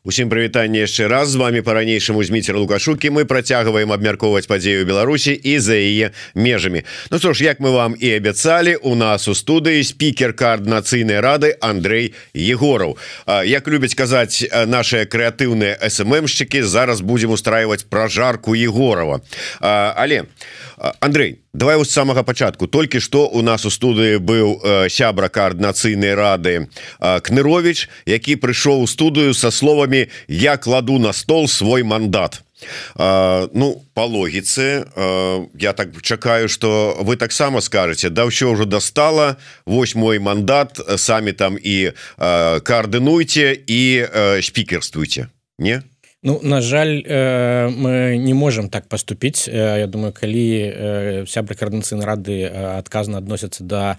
Усім прывітанне яшчэ раз. З вами по-ранейшаму зміцер лукашукі мы працягваем абмяркоўваць падзею Беларусі і за яе межамі. Ну що ж як мы вам і абяцалі у нас у студыі спікер коаардынацыйнай рады Андрей егоров Як любяць казаць наши крэатыўныя сммшчыкі зараз будзем устраивать пражарку егорова але Андрей давай у самага пачатку толькі што у нас у студыі быў сябра коаардынацыйнай рады кнырович які прыйшоў у студыю со словамі я кладу на стол свой мандат а, ну по логіцы а, я так чакаю что вы таксама скажете. Да ўсё ўжо достала Вось мой мандат самі там і коаардынуйте і спікерствуйте не Ну на жаль э, мы не можем так поступить. Э, Я думаю калі э, сябры коорднацыйны рады адказна адносяцца до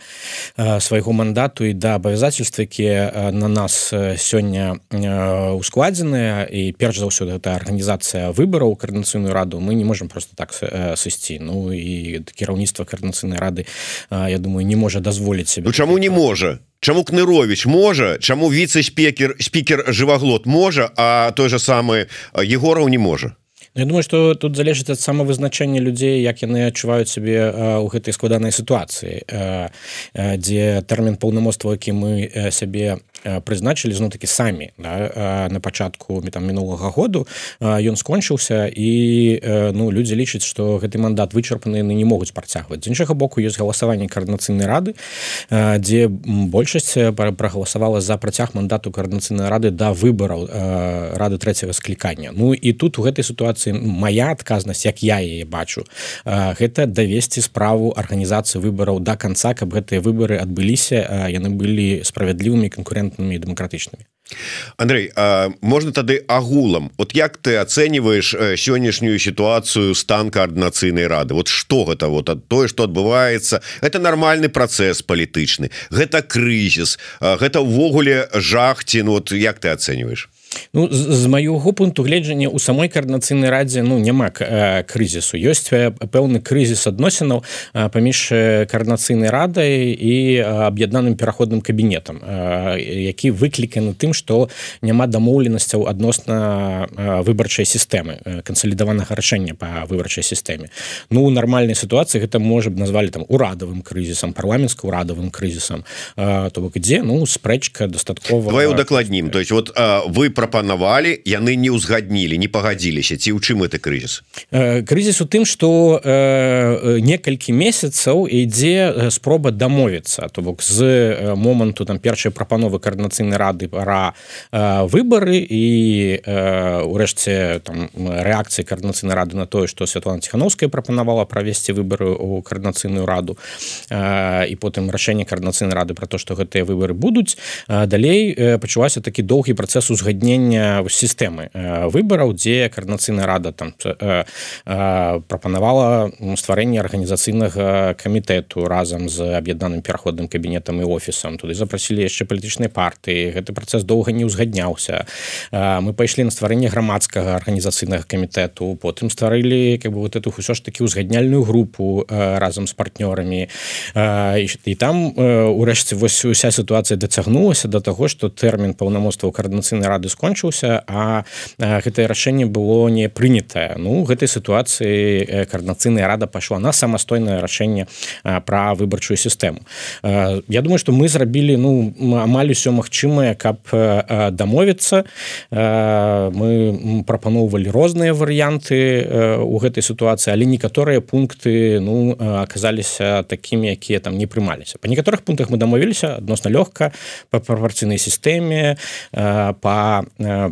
свайго мандату і да абавязательства якія на нас сёння ускладзеныя і перш за ўсё гэта арганізацыя выбораў коорднацыйную раду мы не можем просто так сысці Ну і кіраўніцтва коорднацыйнай рады Я думаю не можа дазволіць себе ну, чаму не можа Чаму кнырович можа чаму віце-спекер спікер жываглот можа а той же самы егораў не можа? Ну, я думаю что тут залежыць ад самавызначэння людзей як яны адчуваюць сябе у гэтай складанай сітуацыі дзе тэрмін паўнамоцтва які мы сябе прызначылі зно такі самі да, на пачатку там мінулага году ён скончыўся і ну людзі лічаць што гэты мандат вычарпаны яны не могуць працягваць. З іншага боку ёсць галасаванне каардынацыйнай рады дзе большасць прагаласавала за працяг мандату каардынацыйнай рады да выбараў рады трэцяга склікання. Ну і тут у гэтай сітуацыі моя адказнасць як я яе бачу гэта давесці справу арганізацыі выбараў до да конца каб гэтыя выборы адбыліся яны былі справядлівымі канкурентнымі і дэмакратычнымі Андрей можна тады агулам вот як ты ацэньваеш сённяшнюю сітуацыю стан коаардынацыйнай рады? Вот что гэта вот ад тое что адбываецца это нормальны працэс палітычны гэта крызіс гэта ўвогуле жахці ну вот як ты ацэньваеш Ну з, з майго пункту гледжання у самой каардынацыйнай радзе ну няма э, крызісу. Ёсць пэўны крызіс адносінаў э, паміж каардынацыйнай радай і аб'яднаным пераходным кабінетам э, які выкліканы тым што няма дамоўленасцяў адносна выбарчай сістэмы кансалідаванага рашэння по выбарчай сістэме. Ну нармальнай сітуацыі гэта можа б назвалі там урадавым крызісам парламенцка урадавым крызісам. То бок ідзе ну спрэчка дастаткова дакладнім то есть вот вы прапанавалі яны не ўзгаднілі не пагадзіліся ці ў чым это крызіс? Крызіс у тым что э, некалькі месяцаў ідзе спроба дамовіцца. То бок з моманту там першай прапановы каардынацыйнай рады пора выборы і урэшце там рэакцыі каардынацыйнай рады на тое что Святлана ціхановская прапанавала правесці выборы у каардынацыйную раду і потым рашэнне каардынацыйнай рады про то что гэтыя выборы будуць. Далей пачалася такі доўгі працэс узгаднення узгаднення сістэмы выбараў дзе каардынацыйная рада там прапанавала стварэнне арганізацыйнага камітэту разам з аб'яднаным пераходным кабінетам і офісам туды запрасілі яшчэ палітычнай партыі гэты працэс доўга не ўзгадняўся мы пайшлі на стварэнне грамадскага арганізацыйнага камітэту потым стварылі как бы вот эту ўсё ж таки узгадняльную групу разам з партнёрамі і там урэшце вось уся сітуацыя дацягнулася до таго что тэрмін паўнамоцтва каардынацыйнай рады скончыў скончыўся а гэтае рашэнне было не прынятае. Ну гэтай сітуацыі каардынацыйная рада пайшла на самастойнае рашэнне пра выбарчую сістэму. Я думаю что мы зрабілі ну амаль усё магчымае каб дамовіцца. Мы прапаноўвалі розныя варыянты у гэтай сітуацыі але некаторыя пункты ну аказаліся такімі якія там не прымаліся. Па некаторых пунктах мы дамовіліся адносна лёгка па прапорцыйнай сістэме па Э,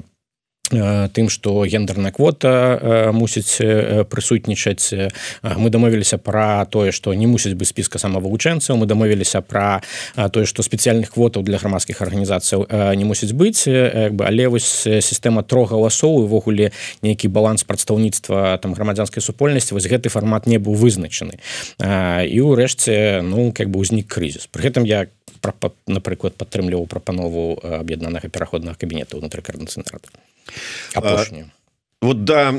э, тым что гендерная квота э, мусіць прысутнічаць. Мы дамовіліся про тое что не мусіць бы спіска самавывучэнцаў мы дамовіліся про тое что спецыяльных квотаў для грамадскіх арганізацыяў не мусіць быць. Бы але вось сістэма трох галасоў увогуле нейкі баланс прадстаўніцтва там грамадзянскай супольнасці вось гэты фармат не быў вызначаны. І ўрэшце ну как бы ўзнік крызіс. При гэтым я напрыклад падтрымліваў прапанову аб'яднанага пераходнага кабінета ўнутры карнацыйнай рады апошнюю вот да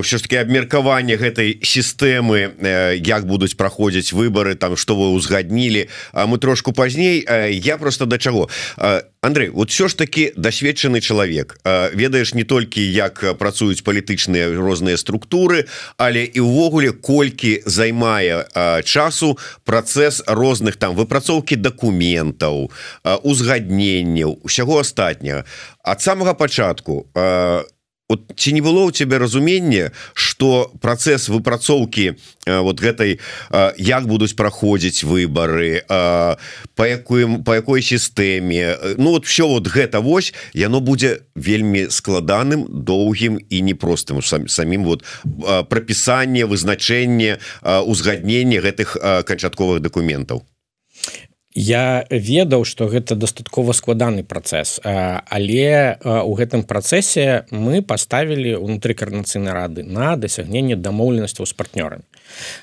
ўсё ж таки абмеркаванне гэтай сістэмы як будуць праходзіць выборы там что вы узгаднілі А мы трошку пазней я просто да чаго? Андрей вот все ж таки дасведчаны чалавек. Ведаеш не толькі як працуюць палітычныя розныя структуры але і ўвогуле колькі займае часу працэс розных там выпрацоўкі дакументаў узгадненняў усяго астатняга. Ад самага пачатку у вот ці не было у тебя разумення что процесс выпрацоўки вот гэтай як будуць праходзіць выборы по якую по якой сістэме Ну вот все вот гэта Вось яно будзе вельмі складаным доўгім і непростым. Сам самим вот прапісанне вызначэнне узгаднення гэтых канчатковых документаў Я ведаў што гэта дастаткова складаны працэс але у гэтым працэсе мы паставілі унутры карнацыйнай рады на дасягненне дамоўленасцяў з партнёрамі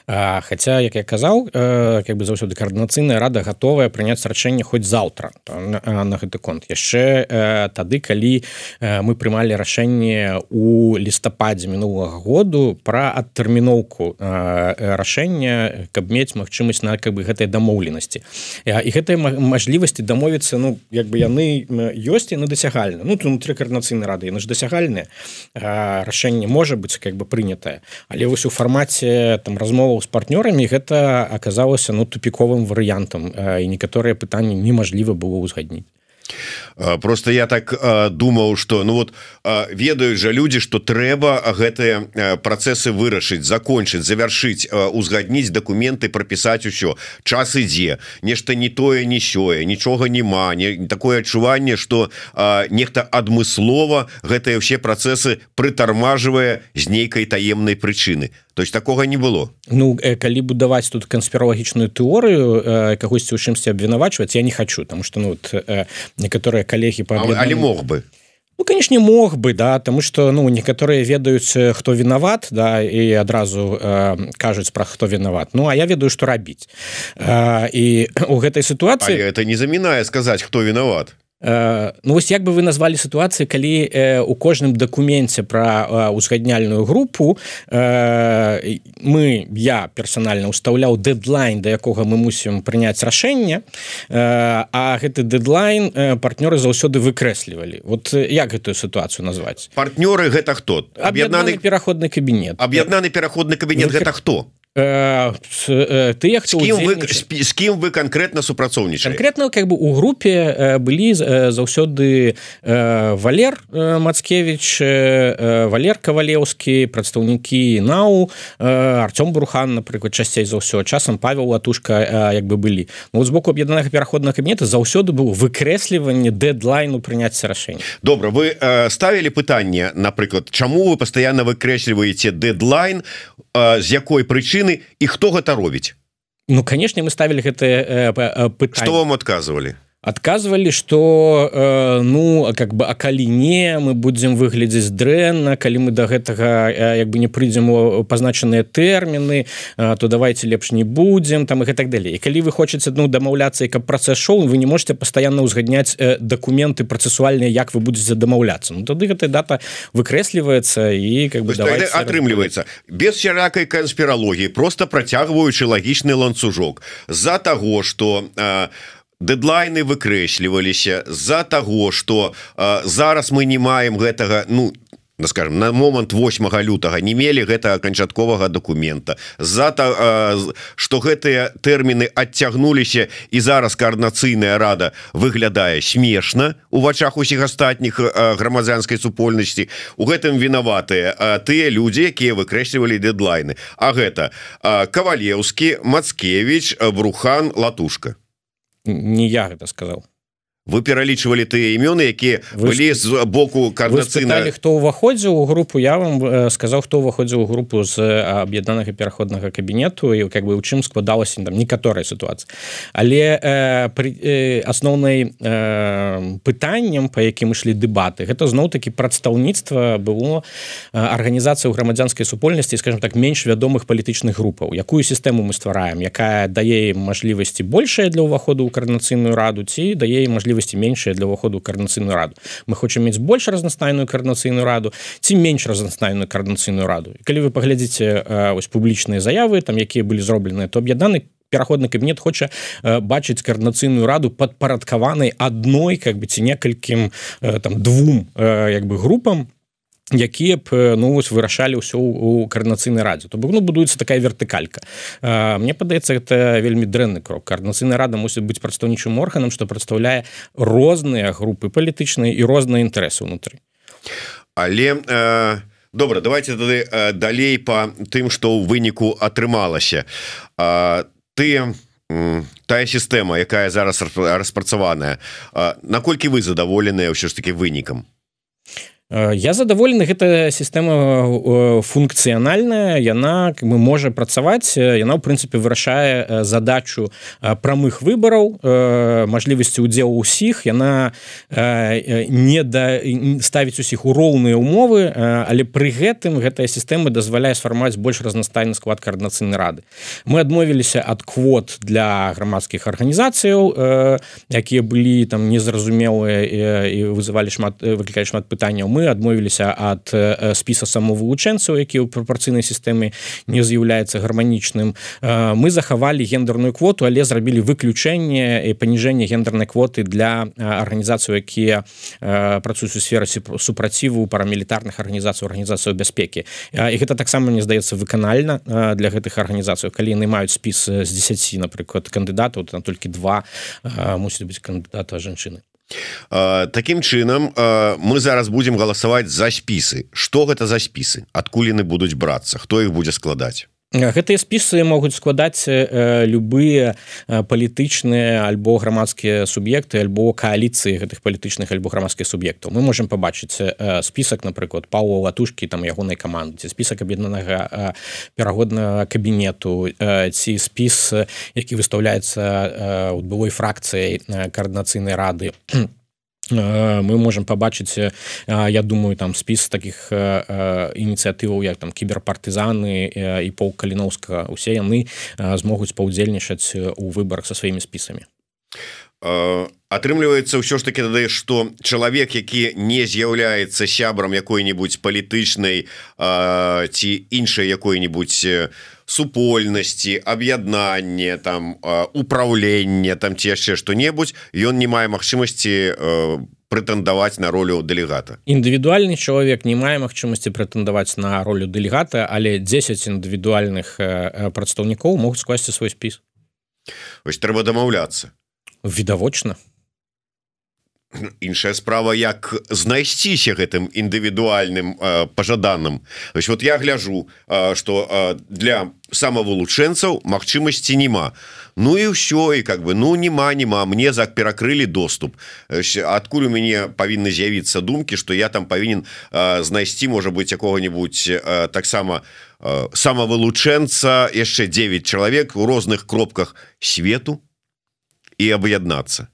Хаця як я казаў как бы заўсёды каардынацыйная рада готовая прыняць рашэнне хоць заўтра на гэты конт. Яшчэ тады калі мы прымалі рашэнне у лістападзе мінулага году пра адтэрміноўку рашэння каб мець магчымасць на как бы гэтай дамоўленасці. І гэтай мажлівасці дамовіцца ну як бы яны ёсць і на дасягальна ну унутры каардынацыйнай рады яны ж дасягальныя. Рашэнне можа быць как бы прынятае. Але вось у фармаце там размоваў з партнёрамі гэта аказалася ну тупіковым варыянтам і некаторыя пытанні немажліва было ўзгадніць. Просто я так думаў что ну вот ведаюць жа люди что трэба гэтыя процессы вырашыць закончыць завершыць узгадніць документы пропісаць усё. Час ідзе. Нешта не тое не сёе нічога няма. Не такое адчуванне что нехта адмыслова гэтыя все процессы прытармажвае з нейкай таемнай прычыны то есть такого не было. Ну калі будаваць тут канспіралагічную тэорыю кагосьці ў чымсьці абвінавачваць я не хочу там что ну вот некаторыя калегі па але мог бы. Ну, конечно мог бы да тому что ну некаторыя ведаюць хто вінават да і адразу э, кажуць про хто вінават. Ну а я ведаю что рабіць. Э, і у гэтай сітуацыі это не замінае сказаць хто вінават Ну вось як бы вы назвалі сітуацыі калі э, у кожным дакуменце пра узгадняльную групу э, мы я персанальна ўстаўляў дэдлайн да якога мы мусім прыняць рашэнне э, а гэты дэдлайн э, партнёры заўсёды выкрэслівалі. Вот як гэтую сітуацыю назваць? Партнёры гэта хто? Аб'яднаны пераходны кабінет. Аб'яднаны пераходны кабінет Выкр... гэта хто тыя хто кім вы з кім вы конкретно супрацоўнічаеце конкретно как бы у групе былі заўсёды валер мацкевич валер кавалеўскі прадстаўнікі нау Артём брухан напрыклад часцей за ўсё. Часам павел латушка як бы былі. Ну, з боку аб'яднанага пераходнага кабінета заўсёды быў выкрэсліванне дэдлайну прыняцця рашэння. Добра вы ставілі пытанне напрыклад чаму вы пастаянна выкрэсліваеце дэдлайн з якой прычыны прычыны і хто гэта робіць? Ну канешне мы ставілі гэтае пытанне. Что вам адказвалі адказвалі что э, ну как бы а калі не мы будзем выглядзець дрэнна калі мы до да гэтага э, як бы не прыйдзем у пазначаныя тэрміны э, то давайте лепш не будзем там и так далей. Калі вы хочаце ну дамаўляцца каб працэс шоу вы не можете пастаянна ўзгадняць э, дакументы працэсуальныя як вы будете дамаўляцца. Ну тады гэтая дата выкрэсліваецца і как бы атрымліваецца. без сяракай канспіралогіі просто працягваючы лагічны ланцужок. З-за того что у дэдлайны выкрэсліваліся з-за таго что зараз мы не маем гэтага ну на скажем на момант 8 лютага не мелі гэта канчатковага документа за то что гэтыя тэрміны адцягнуліся і зараз коорднацыйная рада выглядае смешна у вачах усіх астатніх грамадзянской супольнасці. У гэтым вінаватыя тыя людзі якія выкрэслівалі дэдлайны. А гэта кавалеўскі мацкевич брухан латушка не я гэта сказал вы пералічвалі тыя імёны якія былі з боку карнацыйна хто ўваходзіў у групу я вам сказаў хто ўваходзіў у групу з аб'яднанага пераходнага кабінету і как бы у чым складалася там некаторая сітуацыя. Але э, при э, асноўнай э, пытанням по якім ішлі дэбаты гэта зноў-таки прадстаўніцтва было арганізацыя ў грамадзянскай супольнасці скажем так менш вядомых палітычных групаў. Якую сістэму мы ствараем? Якая дае мажлівасці большая для ўваходу ў карнацыйную раду ці дае мажлівасць мажлівасці меншыя для ўваходу каарнацыйную раду. Мы хочам мець больш разнастайную каарнацыйную раду ці менш разнастайную каарнацыйную раду. Калі вы паглядзіце вось публічныя заявы там якія былі зробленыя то аб'яднаны пераходны кабінет хоча бачыць каарнацыйную раду падпарадкаванай адной как бы ці некалькім там двум як бы групам якія б ну вось вырашалі ўсё у каарнацыйнай радзе. То бок ну будуецца такая вертыкалька. Мне падаецца это вельмі дрэнны крок. Каарнацыйная рада мусіць быць прадстаўнічым органам што прадстаўляе розныя групы палітычныя і розныя інтарэсы ўнутры. Але э... добра давайте тады э, далей по тым что ў выніку атрымалася. Ты тая сістэма якая зараз распрацаваная наколькі вы задаволеныя ўсё ж таки вынікам я задаволены гэта сістэма функцыянальная яна бы можа працаваць яна ў прынцыпе вырашае задачу прамых выбараў мажлівасці удзелу ўсіх яна не да ставіць усіх у роўныя умовы але пры гэтым гэтая сістэма дазваляе сфармаваць больш разнастайны склад каарнацыйнай рады. Мы адмовіліся ад квот для грамадскіх арганізацыяў якія былі там незразумелыя і вызывалі шмат выклікалі шмат пытанняў мы адмовіліся ад спіса самовывучэнцаў які ў прапорцыйнай сістэме не з'яўляецца гарманічным. Мы захавалі гендерную квоту але зрабілі выключэнне і паніжэнне гендернай квоты для арганізацыю якія працуюць у сферы супраціву парамілітарных арганізацый арганізацыю бяспекі. І гэта таксама мне здаецца выканальна для гэтых арганізацый. Калі яны маюць спіс з 10 напрыклад кандыдатаў там толькі два мусіць быць кандыдата жанчыны Такім чынам мы зараз будемм галасаваць за спісы что гэта за спісы адкуль яны будуць брацца хто іх будзе складаць гэтыя спісы могуць складаць любыя палітычныя альбо грамадскія суб'екты альбо кааліцыі гэтых палітычных альбо грамадскіх суб'ектаў. Мы можемм пабачыць спісак напрыклад пау латушкі там ягонай каманды ці спісак аб'яднанага перагоднага кабінету ці спіс які выстаўляецца у былой фракцыяй каардынацыйнай рады. то мы можем побачыць я думаю там спіс таких ініцыятываў як там кіберпартызаны і пол каліновска усе яны змогуць паўдзельнічаць у выборах со сваімі спісамі атрымліваецца ўсё ж таки тады что чалавек які не з'яўляецца сябрам якой-нибудь палітычнай ці іншай якой-нибудь супольнасці аб'яднанне там управлення там ці яшчэ что-небудзь ён не мае магчымасці прэтэндаваць на ролю дэлегата. Індывідуальны чалавек не мае магчымасці прэтэндаваць на ролю дэлегата але 10 індывідуальных прадстаўнікоў могуць скласці свой спіс. Ось трэба дамаўляцца. Відавочна іншая справа як знайсціся гэтым індывідуальным пажаданым ось вот я гляжу что для самавылучэнцаў магчымасці няма. Ну і ўсё і как бы ну нема нема мне за перакрылі доступ. Адкуль у мяне павінны з'явіцца думкі что я там павінен знайсці можа быть якога-нибудь э, таксама самавылучэнца яшчэ 9 чалавек у розных кропках свету і аб'яднацца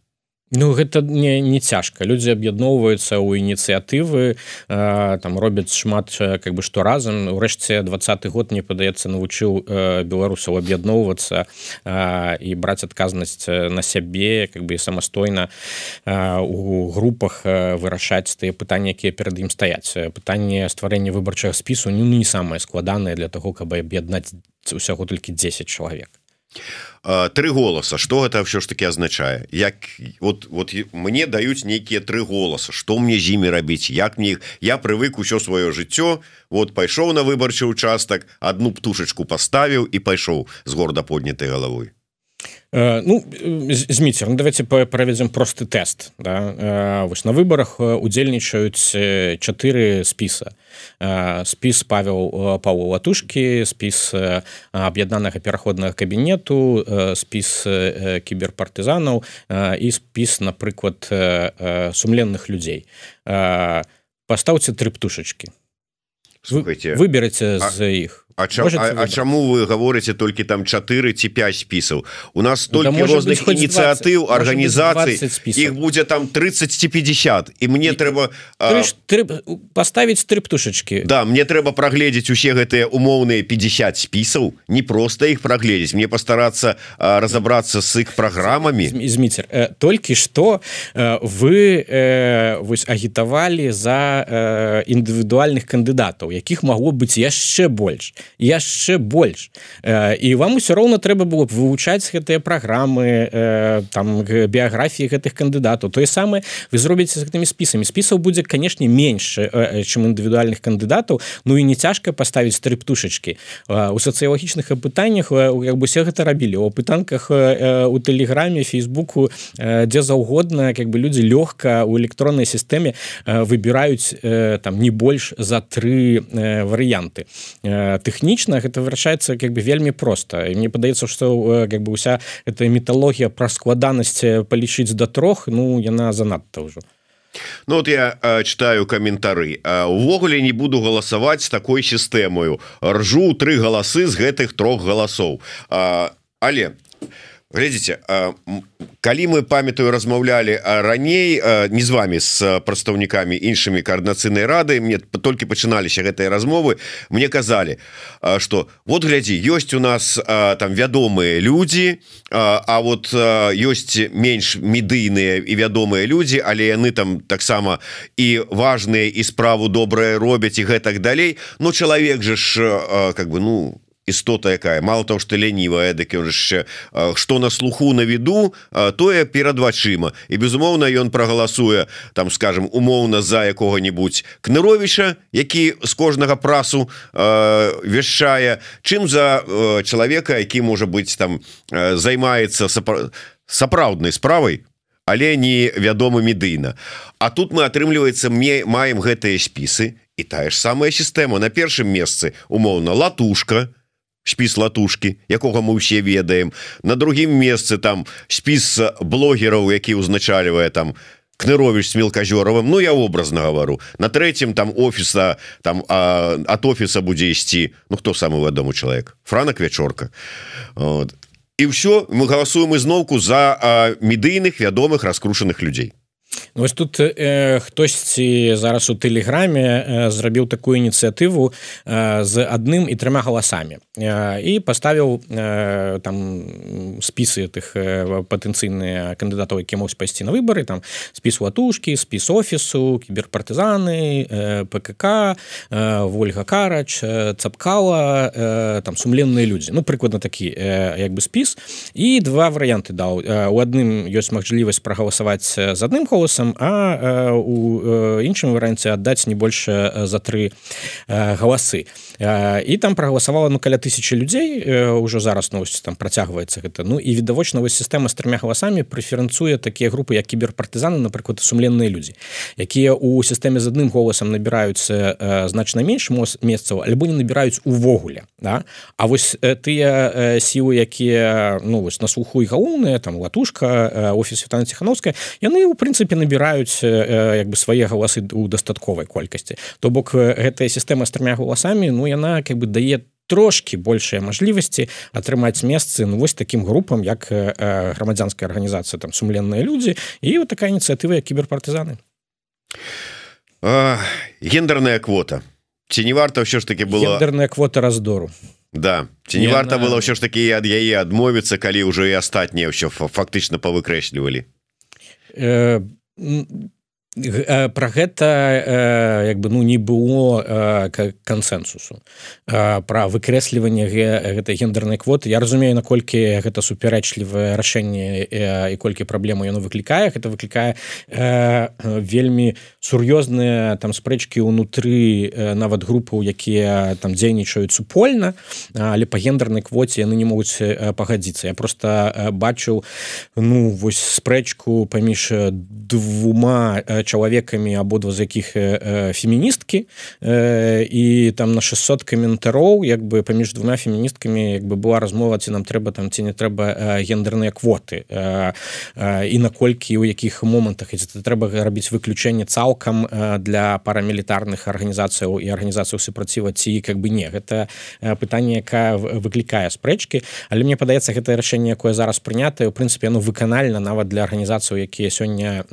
Ну гэта не, не цяжка. Людзі аб'ядноўваюцца ў ініцыятывы там робяць шмат как бы што разам. Урэшце двадцаты год мне падаецца навучыў беларусаў аб'ядноўвацца і браць адказнасць на сябе как бы самастойна у групах вырашаць тыя пытанні якія перад ім стаяць. Пытанне стварэння выбарчага спісу ну не самае складанае для того каб аб'яднаць усяго толькі 10 чалавек три голоса. Что это все ж таки означае як вот вот мне даюць нейкіе тры голоса. Что мне з імі рабіць як мне я прывык усё сваё жыццё вот пайшоў на выбарчы участак одну птушечку поставіў і пайшоў з горда поднятой головой Э, ну зміцер ну, давайте правядзем просты тест да? Э, вось на выборах э, удзельнічаюць чатыры спіса. Спіс павел паву латушки спіс аб'яднанага пераходнага кабінету спіс кіберпартызанаў і спіс напрыклад сумленных людзей. Пастаўце тры птушачки выбераце з іх А, ча, а, а чаму вы говорите толькі там 4 ці 5 спісаў у нас ну, столькі розных ініцыятыў арганізацый іх будзе там 30 ці 50 і мне і, трэба поставить три птушачки Да мне трэба прагледзець усе гэтыя умоўныя 50 спісаў не просто іх прагледзець мне пастарацца разобрацца с іх праграмамі зміцер э, толькі что э, вы э, вось агітавалі за індывідуальных кандыдатаў якіх магло быць яшчэ больш яшчэ больш. І вам усё роўна трэба было б вывучаць гэтыя праграмы там біяграфіі гэтых кандыдатаў. Тое самае вы зробіце з гэтымі спісамі. Спісаў будзе канешне менш чым індывідуальных кандыдатаў Ну і не цяжка паставіць тры птушачки у сацыялагічных апытаннях як бы все гэта рабілі. У пытанках у тэлеграме фейсбуку дзе заўгодна как бы людзі лёгка у электроннай сістэме выбіраюць там не больш за тры варыянты тэхнічна гэта вырашаецца как бы вельмі проста і мне падаецца что как бы уся эта металогія пра складанасць палічыць да трох ну яна занадта ўжо Ну вот я э, читаю каментары увогуле не буду галасаваць с такой сістэмою ржу тры галасы з гэтых трох галасоў але глядзіце калі мы памятаю размаўлялі раней не з вами с прадстаўнікамі іншымі коаардынацыйнай рады мне толькі пачыналіся гэтыя размовы мне казалі что вот глядзі ёсць у нас там вядомыя людзі А вот ёсць менш медыйныя і вядомыя людзі але яны там таксама і важныя і справу добрае робяць і гэтак далей но чалавек же ж как бы ну істота якая. Мало того что ленівая дык яшчэ что на слуху на віду тое перад вачыма. І безумоўна ён прагаласуе там скажем умоўна за якога-нибудь кныровича які з кожнага прасу вяшчае чым за чалавека які можа быть там займаецца сапраўднай справай але не вядома медыйна. А тут мы атрымліваецца мне маем гэтыя спісы і тая ж самая сістэма. На першым месцы умоўна латушка то спіс латушки якога мы ўсе ведаем. На другім месцы там спіс блогераў які узначальвае там кнырович с мелказёровым Ну я образно говорю на третьем там офіса там а, от офіса будзе ісці Ну хто самый вядомы чалавек? Франак вячорка. І все мы галасуем ізноўку за медыйных вядомых раскрушаных людзей Ну, ось тут э, хтосьці зараз у тэлеграме э, зрабіў такую ініцыятыву э, з адным і трыма галасамі э, і паставіў э, там спісы тых э, патэнцыйныя кандыдатаў які могуць пайсці на выбары там спіс латушкі спіс офісу кіберпартызаны э, ПКК э, Вольга карач э, цапкала э, там сумленныя людзі Ну прыкладна такі э, як бы спіс і два варыянты даў э, у адным ёсць магчлівасць прагаласаваць з адным холодам голосам а у іншым варыянце аддаць не больше за тры галасы і там прагаласавала ну каля тысячи людзей ўжо зараз новосць там працягваецца гэта ну і відавочна вось сістэма з трымя галасамі прэферэнцуе такія групы як кіберпартызаны напрыклад сумленныя людзі якія у сістэме з адным голасам набіраюцца значна менш моц месцаў альбо не набіраюць увогуле да? А вось тыя сілы якія ну вось на слуху і галоўныя там латушка офіс Святана ціхановская яны у прынцыпе набіраюць як бы свае галасы у дастатковай колькасці то бок гэтая сістэма з трымя галасамі ну яна как бы дае трошки большыя мажлівасці атрымаць месцы ну вось таким групам як грамадзянская арганізацыя там сумленныя людзі і вот такая ініцыятыва кіберпартызаны гендерная квота. Ці не варта ўсё ж таки была гендерная квота раздору. Да. Ці не, не варта на... было ўсё ж такі ад яе адмовіцца калі ўжо і астатнія ўсё фактычна павыкрэслівалі э, про гэта як бы ну не было кансенсусу. Про выкрэсліванне гэтай гендернай квоты. Я разумею наколькі гэта супярэчлівае рашэнне і колькі праблему яно выклікае. Гэта выклікае вельмі сур'ёзныя там спрэчкі ўнутры нават групаў якія там дзейнічаюць супольна але па гендернай квоце яны не могуць пагадзіцца. Я просто бачыў ну вось спрэчку паміж двума чалавекамі абодва з якіх феміністкі і там на 600 каментароў як бы паміж двумя феміністкамі як бы была размова ці нам трэба там ці не трэба гендерныя квоты і наколькі у якіх момантах трэба рабіць выключэнне цалкам для парамілітарных арганізацыяў і арганізацыяў супраціва ці как бы не гэта пытанне якая выклікае спрэчкі але мне падаецца гэтае рашэнне якое зараз прынятае у прынцыпе оно выканальна нават для арганізацыяў якія сёння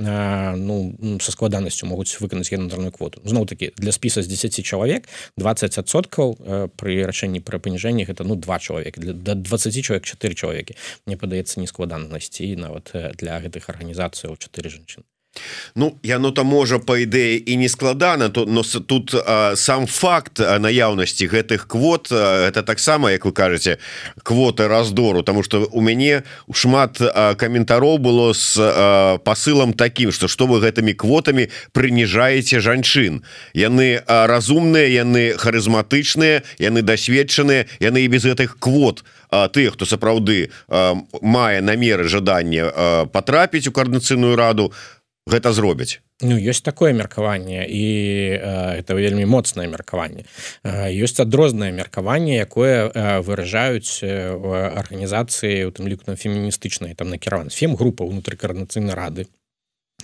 ну са складанасцю могуць выканаць гендерную квоту. Зноў таки для спіса з 10 чалавек 20соткаў при рашэнні пра паніжэнні гэта ну два чалавек для до 20 чалавек 4 чалавекі мне падаецца не складанасці нават для гэтых арганізацыяў 4 жанчын Ну яно там можа по ідэі і не складана то но тут а, сам факт наяўнасці гэтых квот а, это таксама як вы кажаце квоты раздору тому что у мяне шмат каментароў было с а, посылам таким что что вы гэтымі квотамі прыніжаеце жанчын. Яны разумныя яны харызматычныя яны дасведчаныя яны і без гэтых квот. Тых хто сапраўды мае намеры жадання потрапіць у коорднацыйную раду то гэта зробяць. Ну ёсць такое меркаванне і э, это вельмі моцнае меркаванне. Э, ёсць адрознае меркаванне якое э, выражаюць э, арганізацыі у тым ліку на феміністычнай там накіраван фем група унутры карнацыйнай рады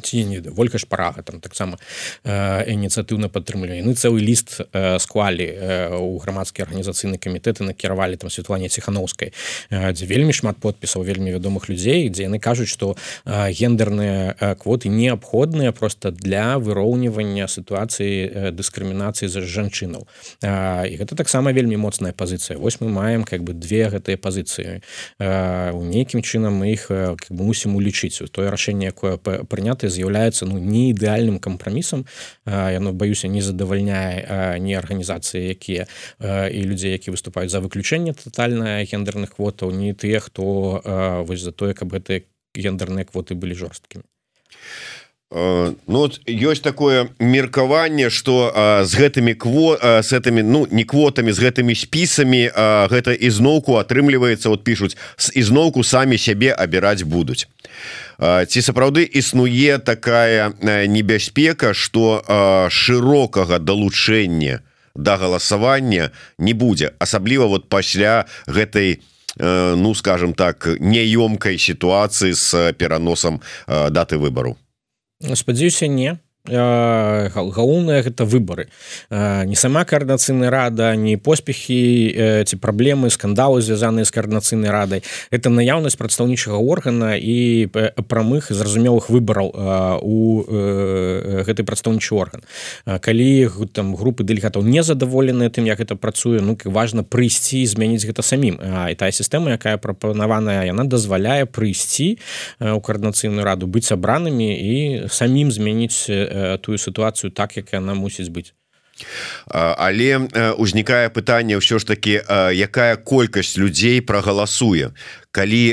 ці не волька шпарага там таксама э, ініцыятыўна падтрымлівае яны цэлы ліст э, склалі э, у грамадскі арганізацыйны камітэты накіравалі там святлане ціхановскай дзе вельмі шмат подпісаў вельмі вядомых людзей дзе яны кажуць што гендерныя квоты неабходныя просто для выроўнівання сітуацыі дыскрымінацыі за жанчынаў. І гэта таксама вельмі моцная пазіцыя. Вось мы маем как бы две гэтыя пазіцыі. У нейкім чынам мы іх как бы мусім улічыць. Тое рашэнне якое прынята гэты з'яўляецца ну не ідэальным кампрамісам яно баюся не задавальняе не арганізацыі якія і людзей які выступаюць за выключэнне тотальна гендерных квотаў не тыя хто вось за тое каб гэтыя гендерныя квоты былі жорсткімі Ну вот ёсць такое меркаванне что з гэтымі кво с этими ну не квотами з гэтымі спісамі гэта ізноўку атрымліваецца вот пишутць з ізноўку самі сябе абіраць будуць. Ці сапраўды існуе такая небяспека что шырокага далучэння да галасавання не будзе асабліва вот пасля гэтай ну скажем так неёмкай сітуацыі с пераносам даты выбору спадзяюся не галоўнае гэта выборы. Не сама коаардынацыйная рада не поспехі ці праблемы скандалы звязаныя з коаардынацыйнай радай это наяўнасць прадстаўнічага органа і прамых зразумелых выбараў у гэты прадстаўнічы орган. Калі там групы дэлегатаў не задаволеныя тым як это працуе ну важно прыйсці змяніць гэта самім і тая сістэма якая прапанаваная яна дазваляе прыйсці у коаардынацыйную раду быць сабранымі і самім змяніць тую сітуацыю так як яна мусіць быць але узнікае пытанне ўсё ж таки якая колькасць людзей прагаласуе. Калі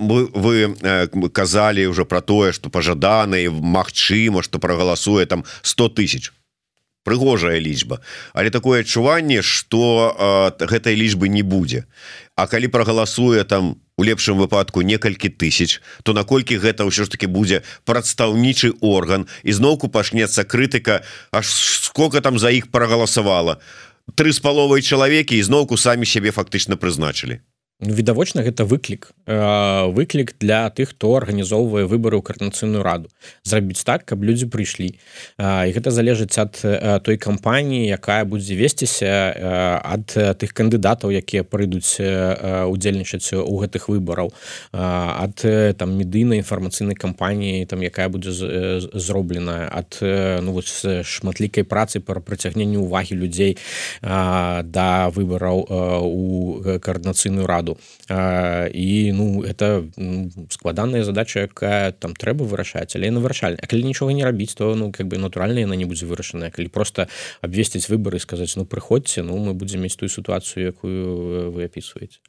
вы, вы казалі уже про тое что пожадана і Мачыма что прагаласуе там 100 тысяч. Прыгожая лічба. Але такое адчуванне что гэтай лічбы не будзе. А калі прагаласуе там у лепшым выпадку некалькі тысяч то наколькі гэта ўсё ж таки будзе прадстаўнічы орган ізноўку пачнецца крытыка аж сколько там за іх прагаласавала. Тры з паловай чалавекі ізноўку самі сябе фактычна прызначылі відавочна гэта выклік. Выклік для тых хто арганізоўвае выборы ў карнацыйную раду. Зрабіць так каб людзі прыйшлі. І гэта залежыць ад той кампаніі якая будзе весціся ад тых кандыдатаў якія прыйдуць удзельнічаць у гэтых выбараў. Ад там медыйнай інфармацыйнай кампаніі там якая будзе зроблена. Ад ну вось шматлікай працы пра прыцягненне увагі людзей да выбараў у каардынацыйную раду раду і ну это складаная задача якая там трэба вырашаць але на вырашальня калі нічога не рабіць то ну как бы натуральна яна не будзе вырашаная калі просто абвесціць выборы сказаць ну прыходзьце ну мы будзем мець тую сітуацыю якую вы опісваеце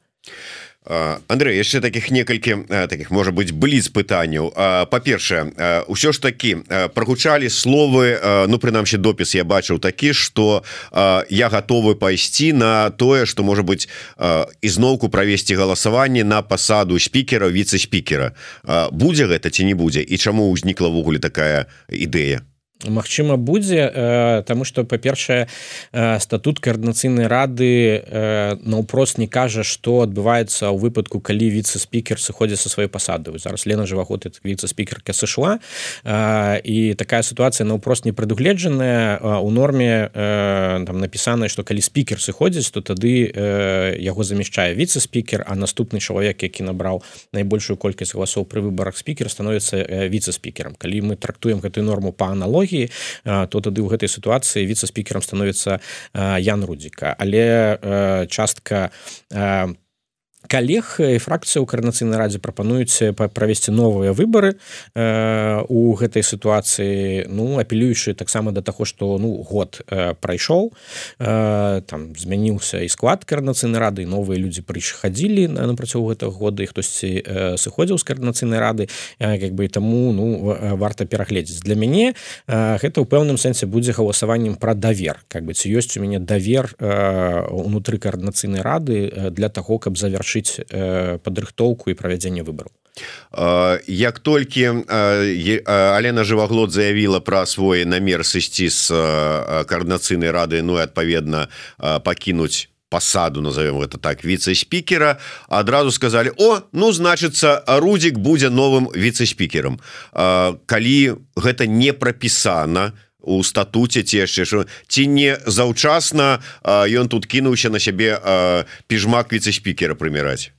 Андрей яшчэ таких некалькі таких можа быть бліз пытанняў па-першае ўсё ж таки прогучалі словы ну прынамсі допіс я бачыў такі что я готовы пайсці на тое что можа быть ізноўку правесці галасаванне на пасаду спікера віце-спікера будзе гэта ці не будзе? І чаму ўзнікла ввогуле такая ідэя Магчыма будзе э, тому что па-першае э, статут каардынацыйнай рады э, наўпрост не кажа что адбываецца ў выпадку калі віце-спікер сыходзіць са сваёй пасады. Зараз Лена жываход віце-спікерка сШ і такая сітуацыя наўпрост не прадугледжаная. У норме там напісана что калі спікер сыходзіць то тады яго замяшчае віце-спікер а наступны чалавек які набраў найбольшую колькасць галасоў пры выбарах спікер становіцца віце-спікерам калі мы трактуем гэтую норму па аналогіі аналогіі то тады ў гэтай сітуацыі віце-спікерам становіцца Ян рудзіка. Але частка по калег і фракцыя ў карнацыйнай радзе прапануюць правесці новыя выбары э, у гэтай сітуацыі ну апелюючы таксама да таго што ну год э, прайшоў э, там змяніўся і склад карнацыйнай рады новыя людзі прыхадзілі на працягу гэтага года і хтосьці сыходзіў з каардынацыйнай рады як бы таму ну варта перагледзець. Для мяне гэта ў пэўным сэнсе будзе галасаваннем пра давер. Как бы ці ёсць у мяне давер унутры каардынацыйнай рады для таго каб завяршыць вырашыць э, падрыхтоўку і правядзенне выбараў як толькі Алена жываглот заявіла пра свой намер сысці з каардынацыйнай рады ну і адпаведна пакінуць пасаду назовем это так віце-спікера адразу сказали о ну значыцца рудзік будзе новым віце-спікерам калі гэта не прапісана у статуце ці яшчэ ці не заўчасна ён тут кінуўся на сябе піжмак віце-спікера прыміраць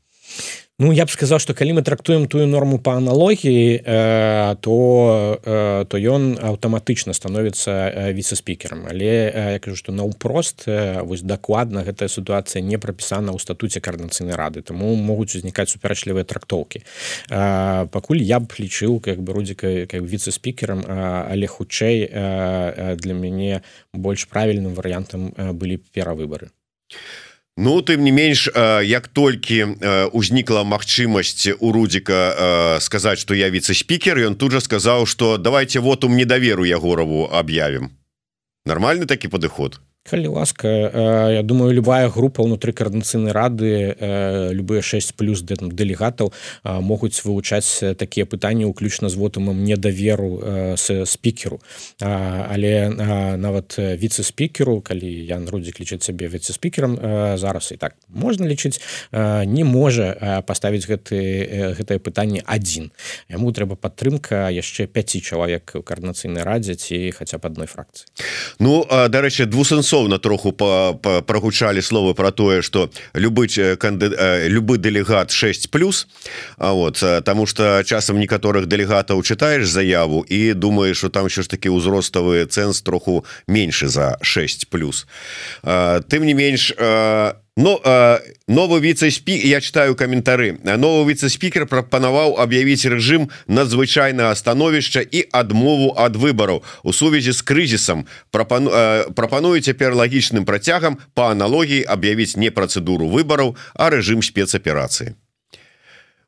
Ну я б сказаў што калі мы трактуем тую норму па аналогіі э, то э, то ён аўтаматычна становіцца э, віце-спікерам але э, я кажу што наўпрост э, вось дакладна гэтая сітуацыя не прапісана ў статуце карнацыйнай рады. Таму могуць узнікаць супярэчлівыя трактоўкі. Э, пакуль я б лічыў как бы рудзіка как віце-спікерам э, але хутчэй э, для мяне больш правільным варыянтам э, былі перавыбары. а Ну тым не менш як толькі узнікла магчымасць у рудзіка сказаць что я віце-спікер ён тут жа сказаў что давайте вот у недоверу ягораву об'явім нормальный такі падыход калі ласка э, я думаю любая група ўнутры каардынцыйнай рады э, любыя 6 плюс дэлегатаў могуць вывучаць такія пытанні уключна з вотумам недаверу с спікеру. Але нават віце-спікеру калі Ян рудзік лічыць сябе віце-спікерам зараз і так можна лічыць не можа паставіць гэты гэтае пытанне адзін. Яму трэба падтрымка яшчэ 5 чалавек у каардынацыйнай радзе ці хаця б адной фракцыі. Ну дарэчы двусэнсо бясслоўна троху прогучалі словы про тое что любы канды любы дэлегат 6 плюс. А вот тому что часам некаторых дэлегатаў чытаешь заяву і думаешь что там еще ж таки ўзроставы цэнс троху меньше за 6 плюс. Тым не менш у Ну новый віце-спі я читаю каментары новый віце-спікер прапанаваў аб'явіць рэжым надзвычайнага становішча і адмову ад выбараў у сувязі з крызісам прапану прапаную цяпер лагічным працягам по аналогіі аб'явіць не працэдуру выбараў а рэжым спецаперацыі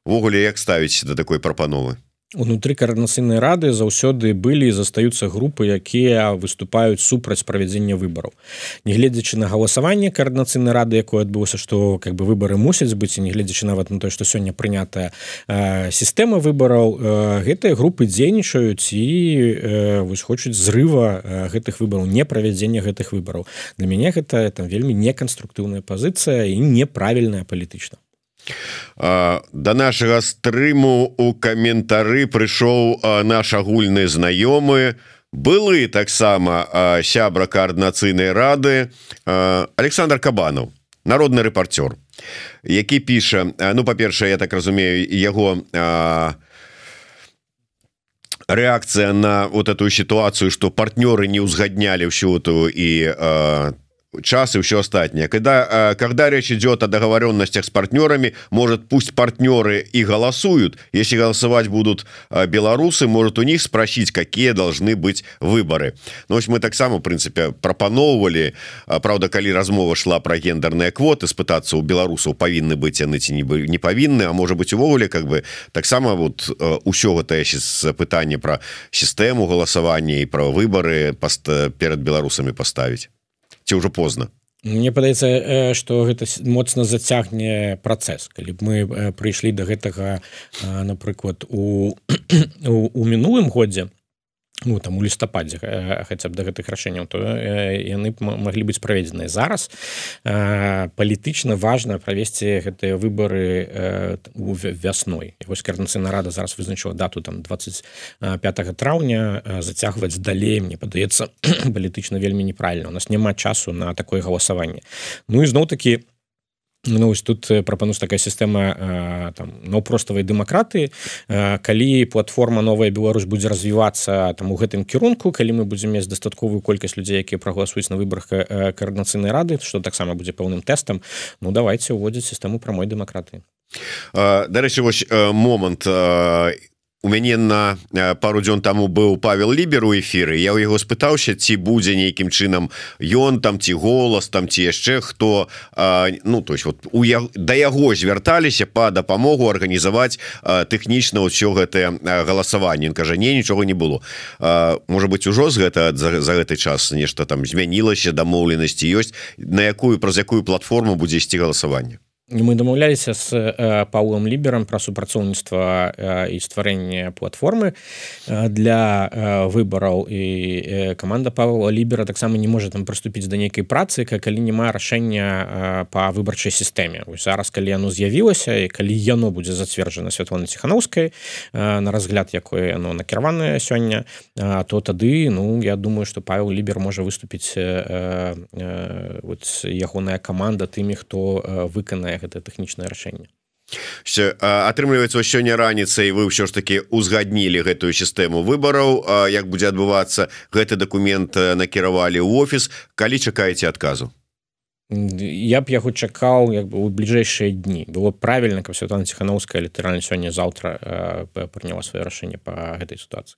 ввогуле як ставіць да такой прапановы унутры каранацыйнай рады заўсёды былі застаюцца групы якія выступаюць супраць правядзення выбараў. Нягледзячы на галасаванне каардынацыйнай рады якое адбылося што как бы выбары мусяць быць і нягледзячы нават на тое што сёння прынятая э, сістэма выбараў э, гэтыя групы дзейнічаюць і э, вось хочуць зрыва э, гэтых выбараў не правядзення гэтых выбараў. Для мяне гэта там вельмі неканструктыўная пазіцыя і неправільная палітычна да нашага стрыму у каментары прыйшоў наш агульны знаёмы. Былы таксама сябра каардынацыйнай рады Александр кабанов народны рэпарцёр які піша ну па-першае я так разумею яго рэакцыя на вот эту сітуацыю што партнёры не ўзгаднялі ўсю эту і там час и все остатнее. Когда когда речь идет о договоренностях с партнерами может пусть партнеры и голосуют. Если голосовать будут белорусы может у них спросить какие должны быть выборы. Но мы так само в принципе пропановывали Правда коли размова шла про гендерные квоты спытаться у белорусаў повинны быть яны ці не бы не повинны А может быть увогуле как бы. Таксама вот ўсё гэта пытание про сістэму голосавання и про выборы пост перед беларусамі поставить ці ўжо позна? Мне падаецца што гэта моцна зацягне працэс. Калі б мы прыйшлі до гэтага напрыклад у у, у мінулым годзе ну там у лістападзе хаця б да гэтых рашэнняў то яны маглі быць праведзеныя. Зараз палітычна важна правесці гэтыя выбары вясной. Вось карнацыйна рада зараз вызначыла дату там 25 траўня зацягваць далей мне падаецца палітычна вельмі неправільна у нас няма часу на такое галасаванне. Ну і зноў такі у Ну, ось тут прапанусь такая сістэма там наўпроставай дэмакратыі калі платформа новая Беларусь будзе развівацца там у гэтым кірунку калі мы будзем мець дастатковую колькасць людзей якія прагаласуюць на выбарах каардынацыйнай рады што таксама будзе пэўным тэстам Ну давайте уводзіць сістэму прамой дэмакратыі. Дарэчы вось момант у мяне на пару дзён таму быў павел лібер у эфіры я ў яго спытаўся ці будзе нейкім чынам ён там ці голас там ці яшчэ хто а, ну то есть вот у я да яго звярталіся по дапамогу арганізаваць тэхнічна ўсё гэтае галасаванне. Кажа не нічога не было а, можа быть ужо з гэта за, за гэты час нешта там змянілася дамоўленасці ёсць на якую праз якую платформу будзе ісці галасаванне мы дамаўляліся з э, паўлам ліберам пра супрацоўніцтва э, і стварэнне платформы э, для выбараў і каманда павла лібера таксама не можа там прыступіць да нейкай працы калі няма рашэння па выбарчай сістэме зараз калі яно з'явілася і калі яно будзе зацверджана святлоны ціханаўскай на разгляд якое яно накіраванае сёння то тады ну я думаю что павел лібер можа выступіць ягоная каманда тымі хто выканае гэтае тэхнічнае рашэнне атрымліваецца сёння раніцай вы ўсё ж таки узгаднілі гэтую сістэму выбараў. Як будзе адбывацца гэты дакумент накіравалі ў офіс. Калі чакаеце адказу? Я б яго чакаў як бы у бліжэйшыя дні. Было правильно каб святана ціхановская літаральна сёння заўтра прыняла сваё рашэнне по гэтай сітуацыі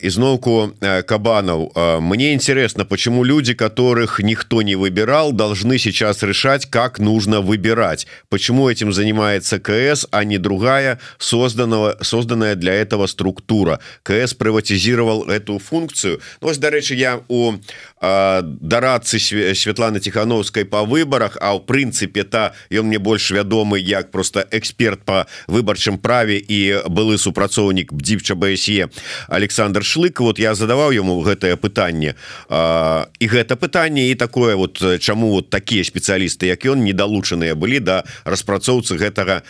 изноўку кабанов. Мне интересно почему люди которых никто не выбирал должны сейчас решать как нужно выбирать. Почему этим занимается КС а не другая созданного созданная для этого структура? КС приватизировал эту функцию. Но ну, дарэчы я у дарацы Светланы тихохановской по выборах а в прынцыпе та ён мне больш вядомы як просто эксперт по выбарчым праве і былы супрацоўнік бдзівча бсе Александр шлык вот я задаваў ему гэтае пытанне. А, і гэта пытанне і такое вот чаму вот такія спецыялісты як ён недалучаныя былі да распрацоўцы гэтага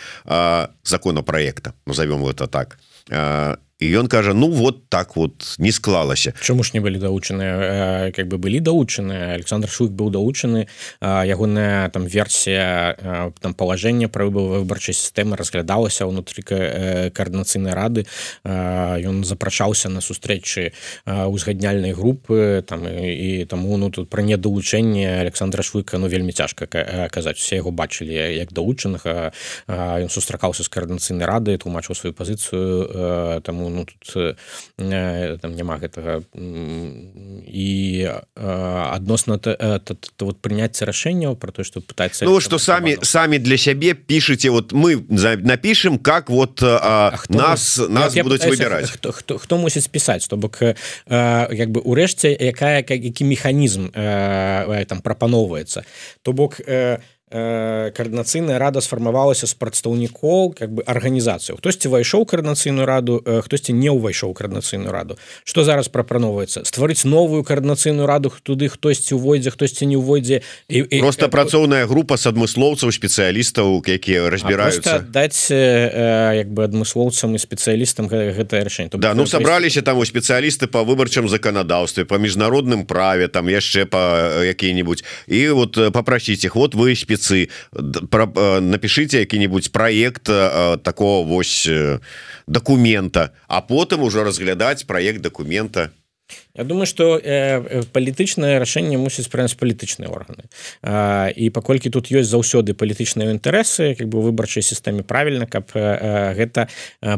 законопроекта назовем это так. А, і ён кажа ну вот так вот не склалася чаму ж не былі далучаныя как бы былі далучаны Александр шук быў далучаны ягоная там версія там палажэння пра выбарчай сістэмы разглядалася ўнутры каардынацыйнай рады ён запрашаўся на сустрэчы узгадняльнай групы там і таму ну тут пра недалучэнне Александра швыка ну вельмі цяжка казаць все яго бачылі як далучаных ён сустракаўся з каардынацыйнай рады тлумачыў сваю пазіцыю таму ну тут э, там няма гэтага і адносна вот прыняцце рашэнняў про то что пытаецца Ну что самі самі для сябе пішыце вот мы напишем как вот а, хто, нас нас я, будуць выбирать. хто, хто, хто мусіць пісаць то бок як бы урэшце якая які механізм там прапаноўваецца то бок у каардынацыйная рада сфармавалася з прадстаўнікоў как бы арганізацыю хтосьці ўвайшоў каардынацыйную раду хтосьці не ўвайшоў каардынацыйную раду. Что зараз прапановваецца стварыць новую каардынацыйную раду туды хтосьці увойдзе хтосьці не ўвойдзе і, і просто працоўная група с адмыслоўцаў спецыялістаў якія разбіраюцца. Даць як бы адмыслоўцам і спецыялістам гэтае рашэнне. Да ну сабраліся там у спецыялісты по выбарчым заканадаўстве по міжнародным праве там яшчэ по які-нибудь і вот попросить их вот вы спец позіцыі э, напишите які-нибудь проект э, такого вось э, документа а потым уже разглядаць проект документа Я думаю что э, палітычнае рашэнне мусіць прынять палітычныя органы і паколькі тут ёсць заўсёды палітычныя інтарэсы как бы выбарчай сістэме правільна каб э, гэта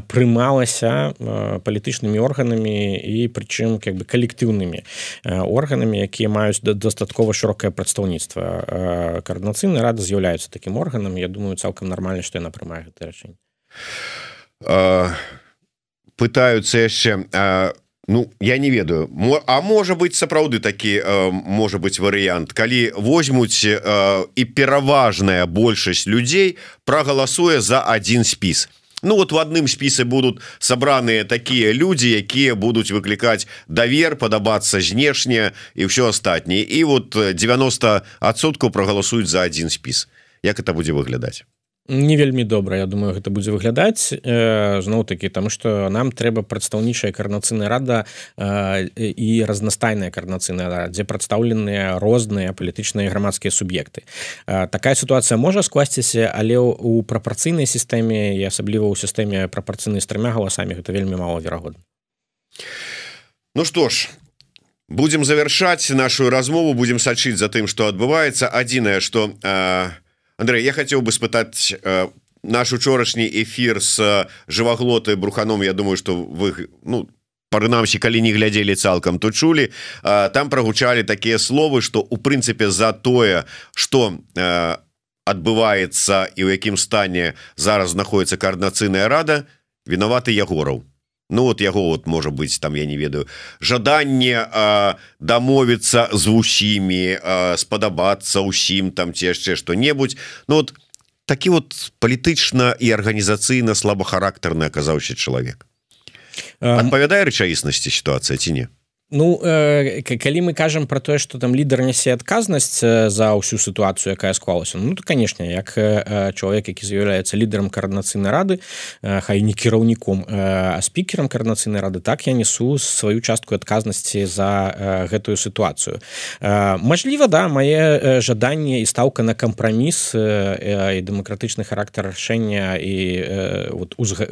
прымалася э, палітычнымі органамі і прычым как бы калектыўнымі органамі якія маюць дастаткова шырокае прадстаўніцтва каардынацыйны рада з'яўляюцца таким органам Я думаю цалкам нармальна што яна прымае гэта рашэнне пытаются яшчэ а Ну я не ведаю. А можа быть сапраўды такі э, можа быть варыянт. Калі возьмуць э, і пераважная большасць людзей прагаласуе за один спіс. Ну вот в адным спісе будут сабраныя такія люди якія будуць выклікаць давер падабацца знешне і все астатніе і вот 90соткаў прогаласуюць за один спіс. Як это будзе выглядаць не вельмі добра Я думаю гэта будзе выглядаць. Э, зноў такі там что нам трэба прадстаўнічая карнацыйная рада э, і разнастайная карнацыйная рада дзе прадстаўленыя розныя палітычныя грамадскія суб'екты. Э, такая сітуацыя можа скласціся але у прапорцыйнай сістэме і асабліва ў сістэме прапорцыйнай з трымя галасамі гэта вельмі мало верагодна Ну что ж будем завершаць нашу размову будем сачыць за тым что адбываецца. Адзінае что э, Андрей я хотел бы спытаць э, наш учорашні эфир с э, жываглоты бруханом. Я думаю что вы ну прынамсі калі не глядзелі цалкам то чулі э, там прогучалі такія словы что у прынцыпе за тое что э, адбываецца і ў якім стане зараз знаходіцца коаардынацыйная рада вінаваты ягораў Ну вот яго вот можа быть там я не ведаю жаданне дамовіцца з усімі спадабацца ўсім там ці яшчэ что-небудзь Ну вот такі вот палітычна і арганізацыйна слабахарактарны аказаўся чалавек адпавядае рэчаіснасці сітуацыя ці не Ну э, калі мы кажам про тое что там лідар нясе адказнасць э, за ўсю сітуацыю якая склалася Ну то конечно як э, чалавек які з'яўляецца лідарам карнацыйнай рады э, хай не кіраўніком э, спікерам карнацыйнай рады так я несу сваю частку адказнасці за э, гэтую сітуацыю э, Мажліва да мае э, жаданне і стаўка на кампраміс э, і дэмакратычны характар рашэння і э, вот узга...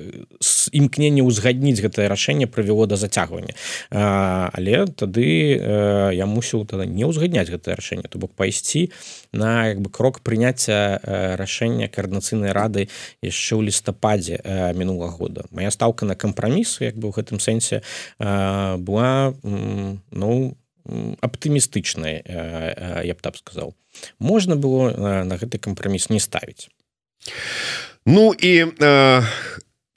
імкненне ўзгадніць гэтае рашэнне прывяло да зацягвання але але тады э, я мусіў тогда не ўзгадняць гэтае рашэнне то бок пайсці на як бы крок прыняцця э, рашэння коаардынацыйнай рады яшчэ ў лістападзе э, мінула года. Моя стаўка на кампраміс як бы ў гэтым сэнсе э, была э, ну аптымістычная э, я б так сказал можна было э, на гэты кампраміс не ставіць. Ну і э,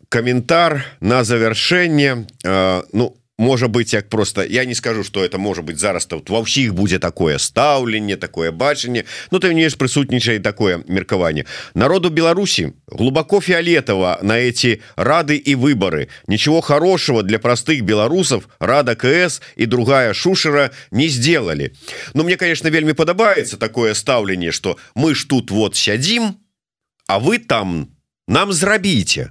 каментар на завяршэнне. Э, ну у можа быть як просто я не скажу что это может быть зараз тут ва ўсіх будзе такое стаўленне такое бачанне Ну ты не прысутнічае такое меркаванне народу Беларусі глубоко фиолетово на эти рады и выборы. Ничего хорошего для простых белорусов рада КС и другая шушера не сделали. Но мне конечно вельмі падабаецца такое стаўленне что мы ж тут вот сядзім а вы там нам зрабіце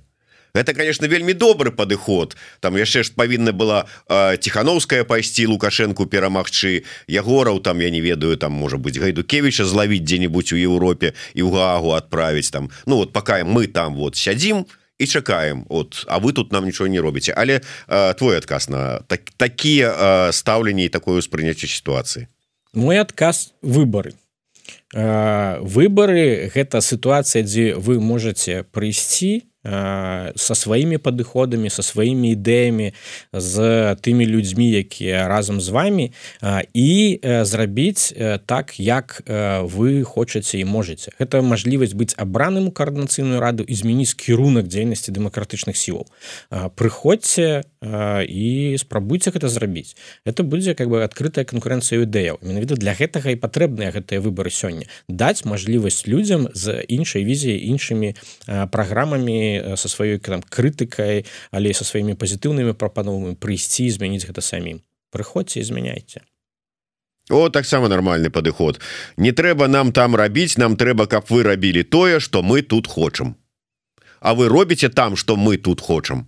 это конечно вельмі добры падыход. Там яшчэ ж павінна была тихохановская пайсці лукашенко перамагчы ягораў там я не ведаю там можа быть гайдукевича злавіць дзе-нибудь у Еўропе і ў гаагу отправить там. Ну вот пока мы там вот сядзім і чакаем от а вы тут нам ничего не робіце. Але а, твой адказ на так, такія стаўленні такое ўспрыняцце сітуацыі. Мой адказ выборы. Выборы гэта сітуацыя дзе вы можете прыйсці і со сваімі падыходамі со сваімі ідэямі з тымі людзьмі якія разам з вами і зрабіць так як вы хочаце і можете гэта мажлівасць быць абраным у коаардынацыйную раду і змяніць кірунак дзейнасці дэмакратычных сілаў. Прыходзьце і спрабуйце гэта зрабіць. Это будзе как бы адкрытая канкурэнцыя ідэяў. Менавіта для гэтага і патрэбныя гэтыя выборы сёння. Даць мажлівасць людзям з іншай візіяй іншымі праграмамі со сваёй там крытыкай але со сваімі пазітыўнымі прапановамі прыйсці змяніць гэта самім прыходзьце і змяняйце О таксама нармальны падыход не трэба нам там рабіць нам трэба каб вы рабілі тое что мы тут хочам А вы робіце там что мы тут хочам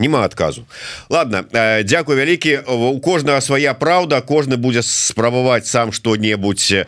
няма адказу. Ладно э, Дякую вялікі. У кожнага свая праўда кожны будзе спрабаваць сам что-небудзь э,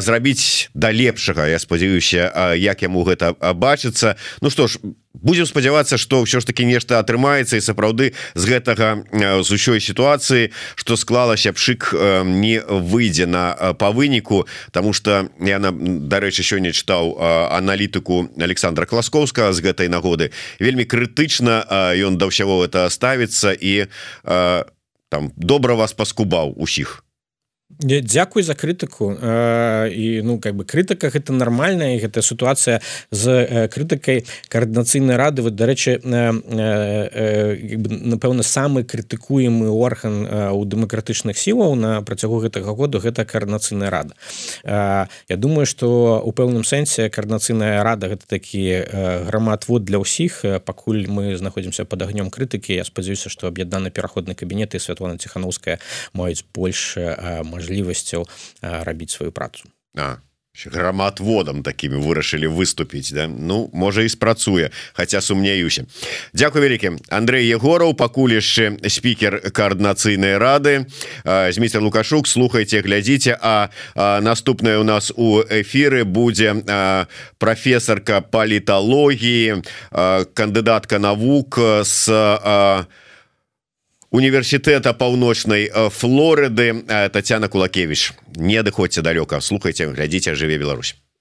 зрабіць да лепшага. Я спадзяюся э, як яму гэта бачыцца. Ну что ж у будем спадзявацца что ўсё ж таки нешта атрымаецца і сапраўды з гэтага з усёй сітуацыі что склалася пшык не выйдзе на по выніку тому что я на дарэчы сёння чытаў аналітыку Александра класкоўска з гэтай нагоды. Вельмі крытычна ён да ўсяго это ставіцца і там добра вас паскубаў усіх Дзякуй за крытыку. І ну как бы крытыка гэта нармальная гэта сітуацыя з крытыкай каардынацыйнай рады. Вот дарэчы напэўна самы крытыкуемы орган у дэмакратычных сілаў на працягу гэтага году гэта каардынацыйная рада. Я думаю что у пэўным сэнсе каардынацыйная рада гэта такі грамадвод для ўсіх. Пакуль мы знаходзімся под агнём крытыкі Я спадзяюся што аб'яднаны пераходны кабінет і Святлана ціхановская маюць больш можа мажлівасцяў рабіць сваю працу. А грамадводам такими вырашылі выступіць да? Ну можа і спрацуе хотя сумнеюся. Дякую вялікі Андрей егораў пакуль яшчэ спікер коаардынацыйнай рады зміцер лукашук слухайте глядзіце а, а наступная у нас у эфиры будзе прафесарка паліталогіі кандыдатка навук с а, універсітэта паўночнай э, Флорыды э, Тацяна Кулакевич. Не адыходзьце далёка слухайте глядзіце жыве Беларусь